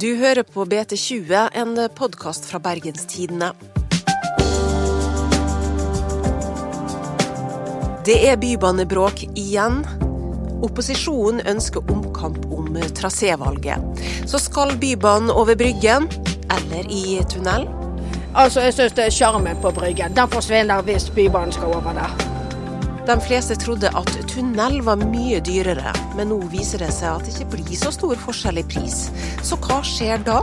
Du hører på BT20, en podkast fra Bergenstidene. Det er bybanebråk igjen. Opposisjonen ønsker omkamp om trasévalget. Så skal Bybanen over Bryggen, eller i tunnel? Altså, Jeg syns det er sjarmen på Bryggen. Den forsvinner hvis Bybanen skal over der. De fleste trodde at tunnel var mye dyrere, men nå viser det seg at det ikke blir så stor forskjell i pris. Så hva skjer da?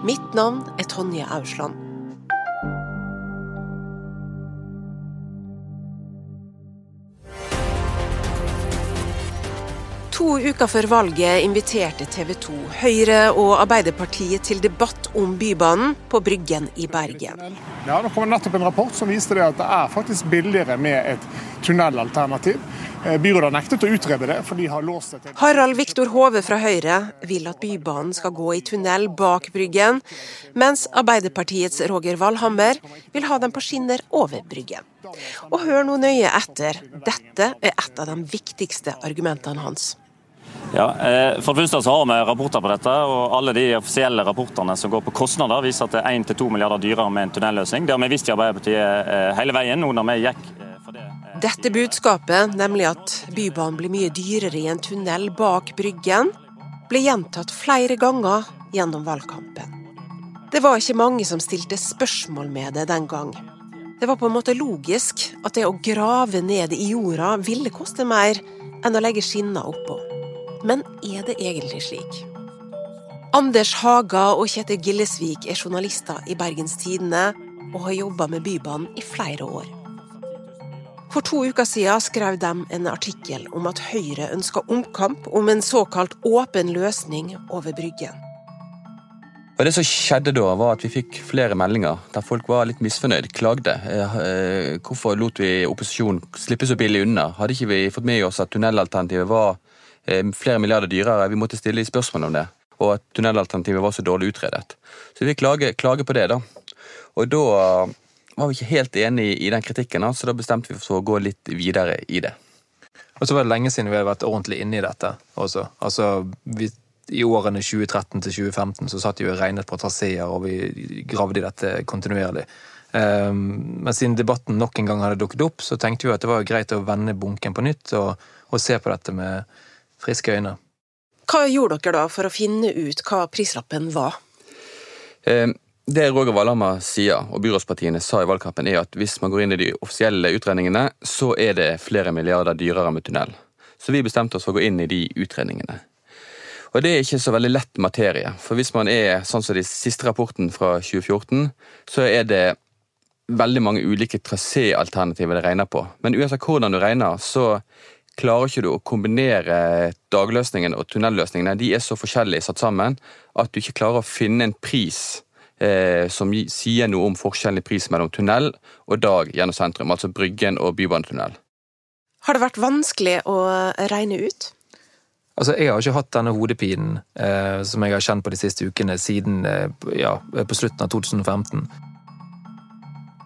Mitt navn er Tonje Ausland. To uker før valget inviterte TV 2 Høyre og Arbeiderpartiet til debatt om Bybanen på Bryggen i Bergen. Ja, Det kom nettopp en rapport som viste det at det er faktisk billigere med et tunnelalternativ. Eh, byrådet har nektet å utrede det, for de har låst det til Harald Viktor Hove fra Høyre vil at Bybanen skal gå i tunnel bak Bryggen, mens Arbeiderpartiets Roger Valhammer vil ha den på skinner over Bryggen. Og hør nå nøye etter, dette er et av de viktigste argumentene hans. Ja, eh, for det første så har vi rapporter på dette, og alle de offisielle rapportene som går på kostnader, viser at det er 1-2 milliarder dyrere med en tunnelløsning. Det har vi visst i Arbeiderpartiet eh, hele veien nå når vi gikk eh, for det. Dette budskapet, nemlig at Bybanen blir mye dyrere i en tunnel bak Bryggen, ble gjentatt flere ganger gjennom valgkampen. Det var ikke mange som stilte spørsmål med det den gang. Det var på en måte logisk at det å grave ned i jorda ville koste mer enn å legge skinner oppå. Men er det egentlig slik? Anders Haga og Kjetil Gillesvik er journalister i Bergens Tidende og har jobba med Bybanen i flere år. For to uker siden skrev de en artikkel om at Høyre ønsker omkamp om en såkalt åpen løsning over Bryggen. Og Det som skjedde da, var at vi fikk flere meldinger der folk var litt misfornøyd, klagde. Eh, eh, hvorfor lot vi opposisjonen slippe så billig unna? Hadde ikke vi fått med oss at tunnelalternativet var flere milliarder dyrere? Vi måtte stille spørsmål om det. Og at tunnelalternativet var så dårlig utredet. Så vi klage, klage på det, da. Og da var vi ikke helt enig i den kritikken, så da bestemte vi for å gå litt videre i det. Og så var det lenge siden vi hadde vært ordentlig inne i dette også. Altså, vi, I årene 2013 til 2015 så satt vi og regnet på traseer, og vi gravde i dette kontinuerlig. Um, men siden debatten nok en gang hadde dukket opp, så tenkte vi at det var greit å vende bunken på nytt og, og se på dette med friske øyne. Hva gjorde dere da for å finne ut hva prislappen var? Um, det Roger Valhammer sier, og byrådspartiene sa i valgkampen, er at hvis man går inn i de offisielle utredningene, så er det flere milliarder dyrere med tunnel. Så vi bestemte oss for å gå inn i de utredningene. Og det er ikke så veldig lett materie, for hvis man er sånn som de siste rapporten fra 2014, så er det veldig mange ulike traséalternativer det regner på. Men uansett hvordan du regner, så klarer ikke du å kombinere dagløsningene og tunnelløsningene. De er så forskjellige satt sammen at du ikke klarer å finne en pris eh, som sier noe om forskjellen i pris mellom tunnel og dag gjennom sentrum, altså Bryggen og Bybanetunnel. Har det vært vanskelig å regne ut? Altså, Jeg har ikke hatt denne hodepinen eh, som jeg har kjent på de siste ukene, siden eh, ja, på slutten av 2015.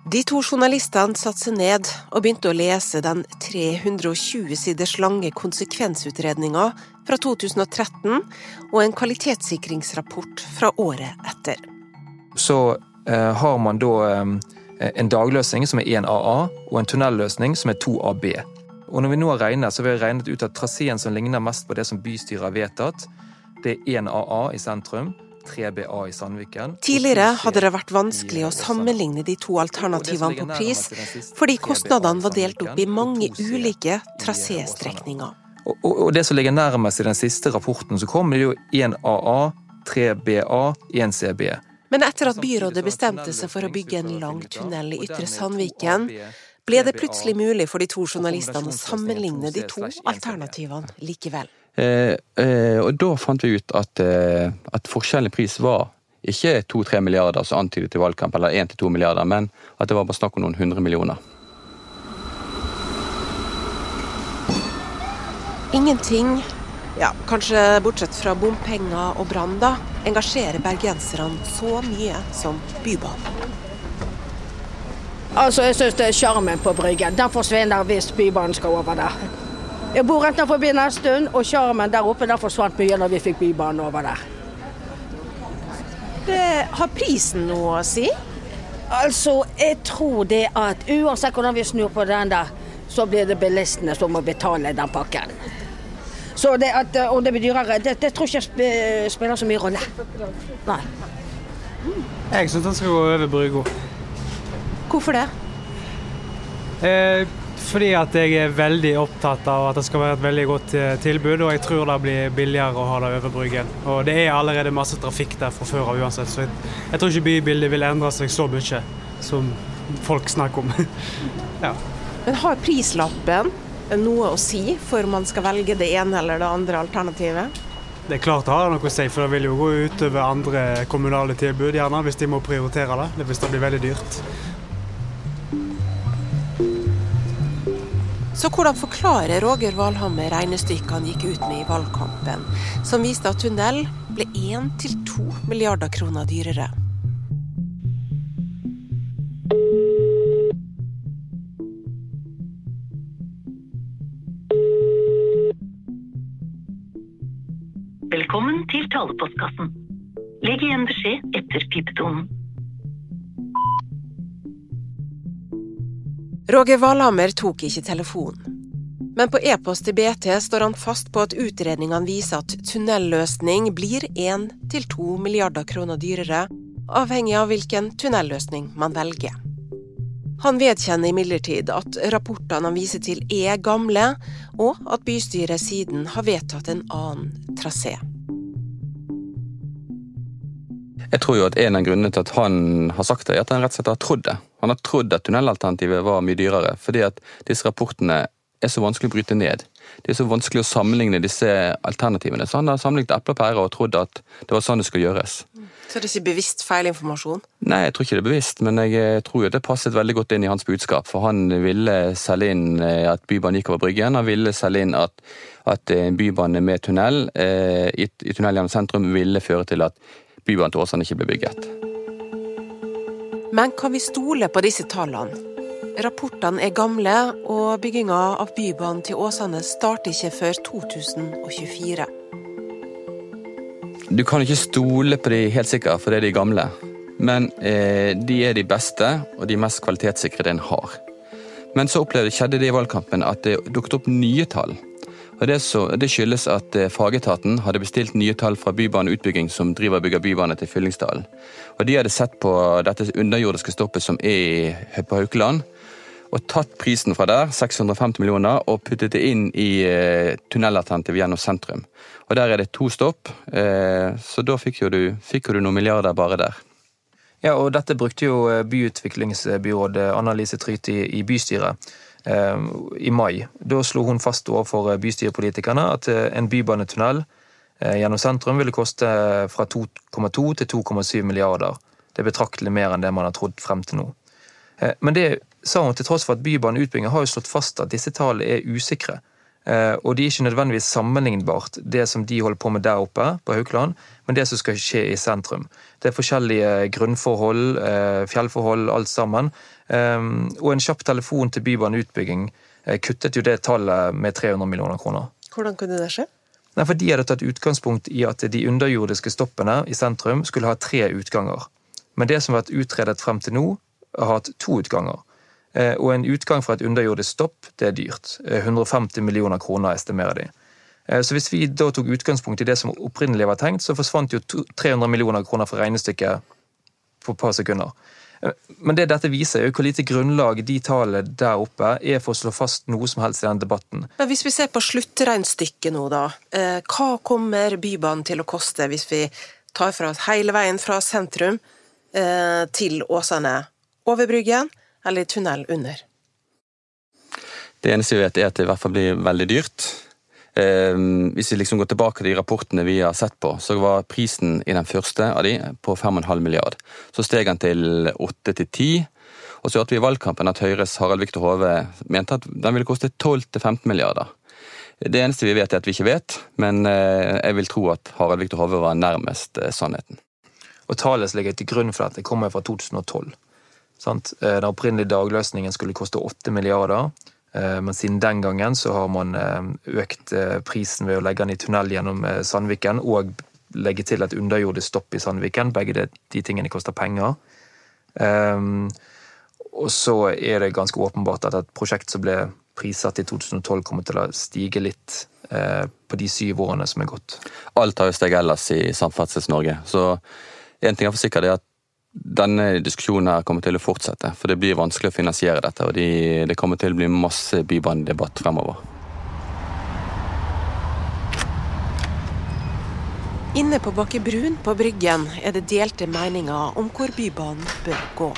De to journalistene satte seg ned og begynte å lese den 320 siders lange konsekvensutredninga fra 2013 og en kvalitetssikringsrapport fra året etter. Så eh, har man da eh, en dagløsning som er 1 AA, og en tunnelløsning som er 2 AB. Og når vi nå har regnet, så har vi regnet ut at traseen som ligner mest på det som bystyret har vedtatt, det er 1 AA i sentrum, 3BA i Sandviken. Tidligere hadde det vært vanskelig å sammenligne de to alternativene på pris, fordi kostnadene var delt opp i mange ulike traséstrekninger. Og, det som ligger nærmest i den siste rapporten så kom, det jo 1 AA, 3BA, 1 CB. Men etter at byrådet bestemte seg for å bygge en lang tunnel i Ytre Sandviken, ble det plutselig mulig for de to journalistene å sammenligne de to alternativene likevel. Eh, eh, og da fant vi ut at, eh, at forskjellen i pris var ikke 2-3 milliarder som antydet i valgkamp, eller 1-2 milliarder, men at det var bare snakk om noen hundre millioner. Ingenting, ja, kanskje bortsett fra bompenger og brann, da, engasjerer bergenserne så mye som Bybanen. Altså, Jeg syns det er sjarmen på Bryggen. Den forsvinner hvis Bybanen skal over der. Jeg bor rett forbi en stund, og sjarmen der oppe der forsvant mye når vi fikk Bybanen over der. Det, har prisen noe å si? Altså, jeg tror det at uansett hvordan vi snur på den der, så blir det bilistene som må betale den pakken. Så det at eh, om det blir dyrere, det, det tror jeg ikke spiller så mye rolle. Nei. Jeg syns den skal gå over brygga. Hvorfor det? Eh, fordi at jeg er veldig opptatt av at det skal være et veldig godt eh, tilbud, og jeg tror det blir billigere å ha det over Bryggen. Og det er allerede masse trafikk der fra før av uansett, så jeg, jeg tror ikke bybildet vil endre seg så mye som folk snakker om. ja. Men har prislappen noe å si for man skal velge det ene eller det andre alternativet? Det er klart det har noe å si, for det vil jo gå utover andre kommunale tilbud, gjerne, hvis de må prioritere det. Hvis det blir veldig dyrt. Så hvordan forklarer Roger Valhammer regnestykket han gikk ut med i valgkampen, som viste at tunnel ble 1-2 milliarder kroner dyrere? Velkommen til talepostkassen. Legg igjen beskjed etter pipetonen. Roger Valhammer tok ikke telefonen. Men på e-post til BT står han fast på at utredningene viser at tunnelløsning blir 1-2 milliarder kroner dyrere, avhengig av hvilken tunnelløsning man velger. Han vedkjenner imidlertid at rapportene han viser til er gamle, og at bystyret siden har vedtatt en annen trasé. Jeg tror jo at En av grunnene til at han har sagt det, er at han rett og slett har trodd det. Han har trodd at tunnelalternativet var mye dyrere, fordi at disse rapportene er så vanskelig å bryte ned. Det er så vanskelig å sammenligne disse alternativene. Så han har sammenlignet epler og pærer og trodd at det var sånn det skulle gjøres. Så det er ikke bevisst feil informasjon? Nei, jeg tror ikke det er bevisst, men jeg eh, tror jo det passet veldig godt inn i hans budskap. For han ville selge inn eh, at Bybanen gikk over Bryggen. Han ville selge inn at, at en bybane med tunnel eh, i, i tunnel gjennom sentrum ville føre til at Bybanen til Åsane ikke ble bygget. Men kan vi stole på disse tallene? Rapportene er gamle, og bygginga av Bybanen til Åsane starter ikke før 2024. Du kan ikke stole på de helt sikkert, for det er de gamle. Men eh, de er de beste og de mest kvalitetssikre en har. Men så opplevde, skjedde det i valgkampen at det dukket opp nye tall. Og det, så, det skyldes at eh, fagetaten hadde bestilt nye tall fra Bybaneutbygging, som driver og bygger bybane til Fyllingsdalen. Og de hadde sett på dette underjordiske stoppet som er på Haukeland, og tatt prisen fra der, 650 millioner, og puttet det inn i eh, tunnelalternativet gjennom sentrum. Og Der er det to stopp, eh, så da fikk jo du, fikk jo du noen milliarder bare der. Ja, og dette brukte jo byutviklingsbyrådet Annalise Tryte i, i bystyret i mai. Da slo hun fast overfor bystyrepolitikerne at eh, en bybanetunnel eh, gjennom sentrum ville koste fra 2,2 til 2,7 milliarder. Det er betraktelig mer enn det man har trodd frem til nå. Eh, men det sa hun til tross for at Bybaneutbyggingen har jo slått fast at disse tallene er usikre. Eh, og de er ikke nødvendigvis sammenlignbart, det som de holder på med der oppe på Haukeland, men det som skal skje i sentrum. Det er forskjellige grunnforhold, eh, fjellforhold, alt sammen. Og en kjapp telefon til Bybaneutbygging kuttet jo det tallet med 300 millioner kroner. Hvordan kunne det skje? Nei, for De hadde tatt utgangspunkt i at de underjordiske stoppene i sentrum skulle ha tre utganger. Men det som har vært utredet frem til nå, har hatt to utganger. Eh, og en utgang fra et underjordisk stopp, det er dyrt. 150 eh, millioner kroner estimerer de. Eh, så hvis vi da tok utgangspunkt i det som opprinnelig var tenkt, så forsvant jo 300 millioner kroner fra regnestykket på et par sekunder. Men det dette viser, er jo hvor lite grunnlag de tallene der oppe er for å slå fast noe som helst i den debatten. Men Hvis vi ser på sluttregnestykket nå, da. Hva kommer Bybanen til å koste hvis vi tar fra hele veien fra sentrum til Åsane? Over Bryggen eller tunnel under? Det eneste vi vet, er at det i hvert fall blir veldig dyrt. Ehm, hvis vi liksom går tilbake til de rapportene vi har sett på, så var prisen i den første av de på 5,5 milliard. Så steg den til 8 til 10. Og så hørte vi i valgkampen at Høyres Harald Viktor Hove mente at den ville koste 12-15 milliarder. Det eneste vi vet, er at vi ikke vet, men eh, jeg vil tro at Harald Viktor Hove var nærmest eh, sannheten. Og tallet som ligger til grunn for dette, kommer fra 2012. Sant? Eh, den opprinnelige dagløsningen skulle koste 8 milliarder. Men siden den gangen så har man økt prisen ved å legge den i tunnel gjennom Sandviken og legge til et underjordisk stopp i Sandviken. Begge de, de tingene koster penger. Um, og så er det ganske åpenbart at et prosjekt som ble prissatt i 2012, kommer til å stige litt uh, på de syv årene som er gått. Alt har jo steget ellers i Samferdsels-Norge. Så én ting er for sikkert er at denne diskusjonen her kommer til å fortsette. For det blir vanskelig å finansiere dette, og de, det kommer til å bli masse bybanedebatt fremover. Inne på Bakke Brun på Bryggen er det delte meninger om hvor Bybanen bør gå.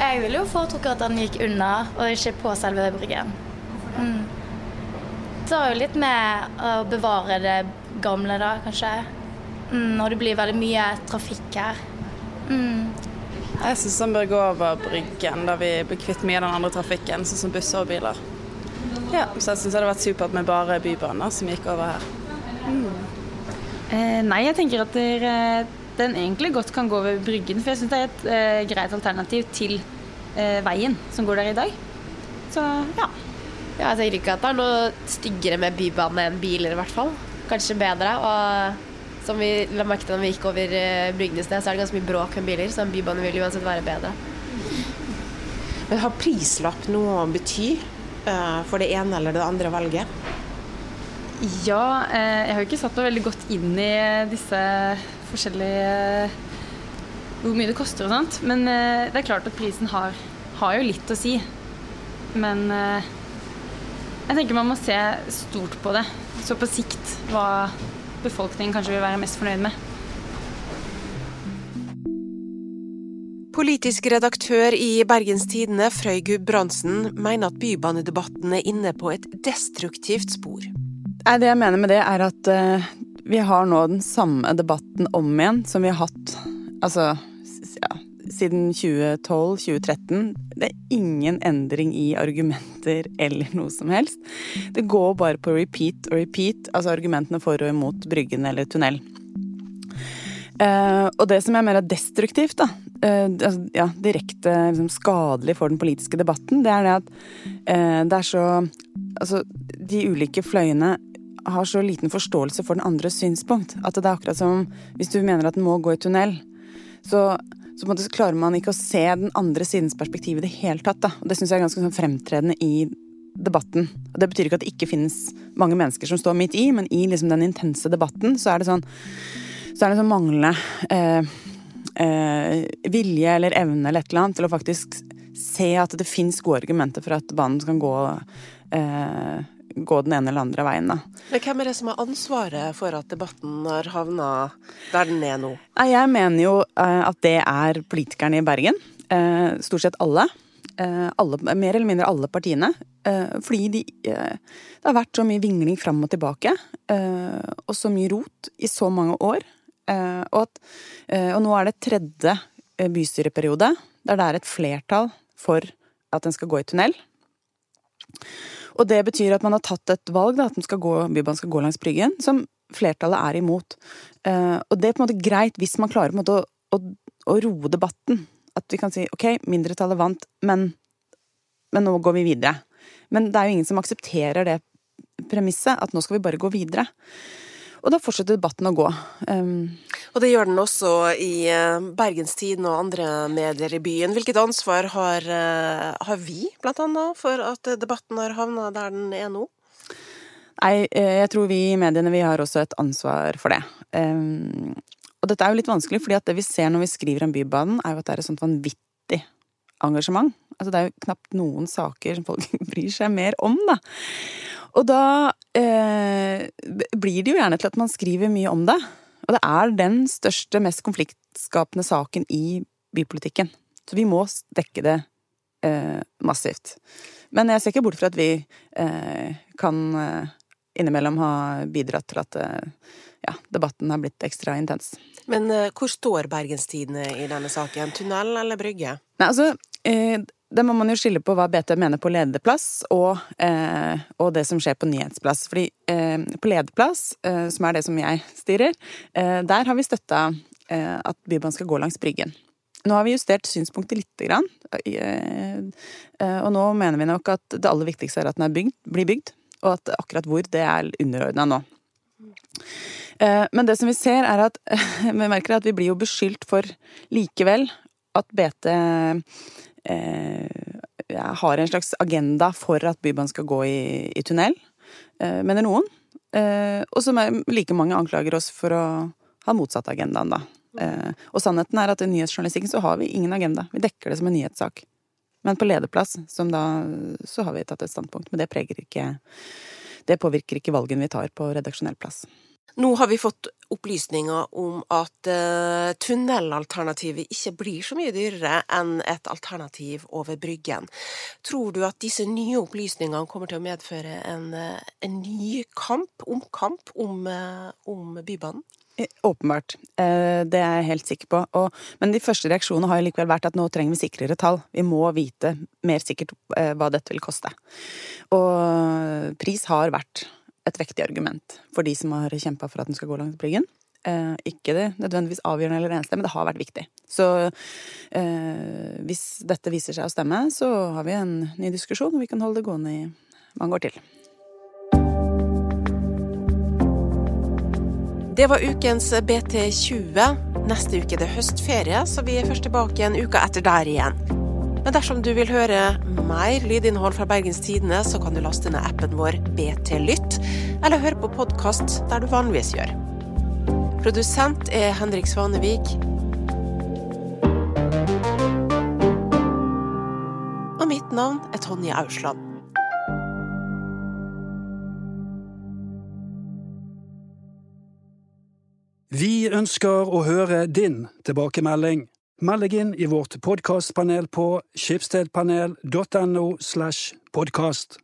Jeg ville jo foretrukket at den gikk unna, og ikke på selve Bryggen. Mm. Det har jo litt med å bevare det gamle, da, kanskje. Mm, og det blir veldig mye trafikk her. Mm. Jeg syns den bør gå over Bryggen, da vi blir kvitt mye av den andre trafikken, sånn som busser og biler. Ja, Så jeg syns det hadde vært supert med bare bybaner som gikk over her. Mm. Eh, nei, jeg tenker at der, den egentlig godt kan gå over Bryggen. For jeg syns det er et eh, greit alternativ til eh, veien som går der i dag. Så ja. Ja, jeg tenker ikke at det er noe styggere med bybane enn biler, i hvert fall. Kanskje bedre. Og som vi la merke til når vi gikk over eh, Bryggen sted, så er det ganske mye bråk med biler, så en bybane vil uansett være bedre. Men har prislapp noe å bety uh, for det ene eller det andre valget? Ja, eh, jeg har jo ikke satt meg veldig godt inn i disse forskjellige Hvor mye det koster og sånt. Men eh, det er klart at prisen har, har jo litt å si. Men eh, jeg tenker man må se stort på det. Så på sikt hva befolkningen kanskje vil være mest fornøyd med. Politisk redaktør i Bergens Tidende, Frøy Gudbrandsen, mener at bybanedebatten er inne på et destruktivt spor. Det jeg mener med det, er at uh, vi har nå den samme debatten om igjen som vi har hatt altså, siden 2012-2013. Det er ingen endring i argumenter eller noe som helst. Det går bare på repeat og repeat, altså argumentene for og imot Bryggen eller tunnel. Uh, og det som er mener er destruktivt, da, uh, ja, direkte liksom, skadelig for den politiske debatten, det er det at uh, det er så Altså, de ulike fløyene har så liten forståelse for den andres synspunkt. At det er akkurat som hvis du mener at den må gå i tunnel, så, så måte, klarer man ikke å se den andre sidens perspektiv i det hele tatt. Da. Og det syns jeg er ganske sånn fremtredende i debatten. Og det betyr ikke at det ikke finnes mange mennesker som står midt i, men i liksom den intense debatten så er det sånn så er det sånn manglende eh, eh, vilje eller evne eller et eller annet til å faktisk se at det fins gode argumenter for at banen kan gå eh, gå den ene eller andre veien. Da. Men Hvem er det som har ansvaret for at debatten har havna der den er nå? Jeg mener jo eh, at det er politikerne i Bergen. Eh, stort sett alle. Eh, alle mer eller mindre alle partiene. Fordi de, det har vært så mye vingling fram og tilbake. Og så mye rot i så mange år. Og, at, og nå er det tredje bystyreperiode der det er et flertall for at den skal gå i tunnel. Og det betyr at man har tatt et valg, da, at skal gå, Bybanen skal gå langs Bryggen, som flertallet er imot. Uh, og det er på en måte greit hvis man klarer måte, å, å, å, roe debatten. At vi kan si ok, mindretallet vant, men, men nå går vi videre. Men det er jo ingen som aksepterer det premisset, at nå skal vi bare gå videre. Og da fortsetter debatten å gå. Um, og det gjør den også i eh, Bergenstiden og andre medier i byen. Hvilket ansvar har, eh, har vi, blant annet, for at debatten har havna der den er nå? Nei, eh, jeg tror vi i mediene vi har også et ansvar for det. Um, og dette er jo litt vanskelig, fordi at det vi ser når vi skriver om Bybanen, er jo at det er et sånt vanvittig engasjement. Altså det er jo knapt noen saker som folk bryr seg mer om, da. Og da eh, blir det jo gjerne til at man skriver mye om det. Og det er den største, mest konfliktskapende saken i bypolitikken. Så vi må dekke det eh, massivt. Men jeg ser ikke bort fra at vi eh, kan eh, innimellom ha bidratt til at eh, ja, debatten har blitt ekstra intens. Men eh, hvor står Bergenstidene i denne saken? Tunnel eller brygge? Nei, altså, det må man jo skille på hva BT mener på lederplass, og, eh, og det som skjer på nyhetsplass. Fordi eh, på lederplass, eh, som er det som jeg styrer, eh, der har vi støtta eh, at Bybanen skal gå langs Bryggen. Nå har vi justert synspunktet lite grann. Eh, og nå mener vi nok at det aller viktigste er at den er bygd, blir bygd, og at akkurat hvor, det er underordna nå. Men det som vi ser, er at vi merker at vi blir jo beskyldt for likevel at BT eh, har en slags agenda for at Bybanen skal gå i, i tunnel, eh, mener noen. Eh, og som like mange anklager oss for å ha motsatt agendaen, da. Og sannheten er at i nyhetsjournalistikken så har vi ingen agenda. Vi dekker det som en nyhetssak. Men på lederplass, som da, så har vi tatt et standpunkt. Men det preger ikke Det påvirker ikke valgene vi tar på redaksjonell plass. Nå har vi fått opplysninger om at uh, tunnelalternativet ikke blir så mye dyrere enn et alternativ over Bryggen. Tror du at disse nye opplysningene kommer til å medføre en, uh, en ny kamp, omkamp, om, uh, om Bybanen? Åpenbart. Det er jeg helt sikker på. Men de første reaksjonene har likevel vært at nå trenger vi sikrere tall. Vi må vite mer sikkert hva dette vil koste. Og pris har vært et vektig argument for de som har kjempa for at den skal gå langs Bryggen. Eh, ikke det nødvendigvis avgjørende eller eneste, men det har vært viktig. Så eh, hvis dette viser seg å stemme, så har vi en ny diskusjon, og vi kan holde det gående i mange år til. Det var ukens BT20. Neste uke er det høstferie, så vi er først tilbake en uke etter der igjen. Men dersom du vil høre mer lydinnhold fra Bergens Tidende, så kan du laste ned appen vår BT Lytt, eller høre på podkast der du vanligvis gjør. Produsent er Henrik Svanevik. Og mitt navn er Tonje Ausland. Vi ønsker å høre din tilbakemelding. Meld deg inn i vårt podkastpanel på skipsstedpanel.no slash podkast.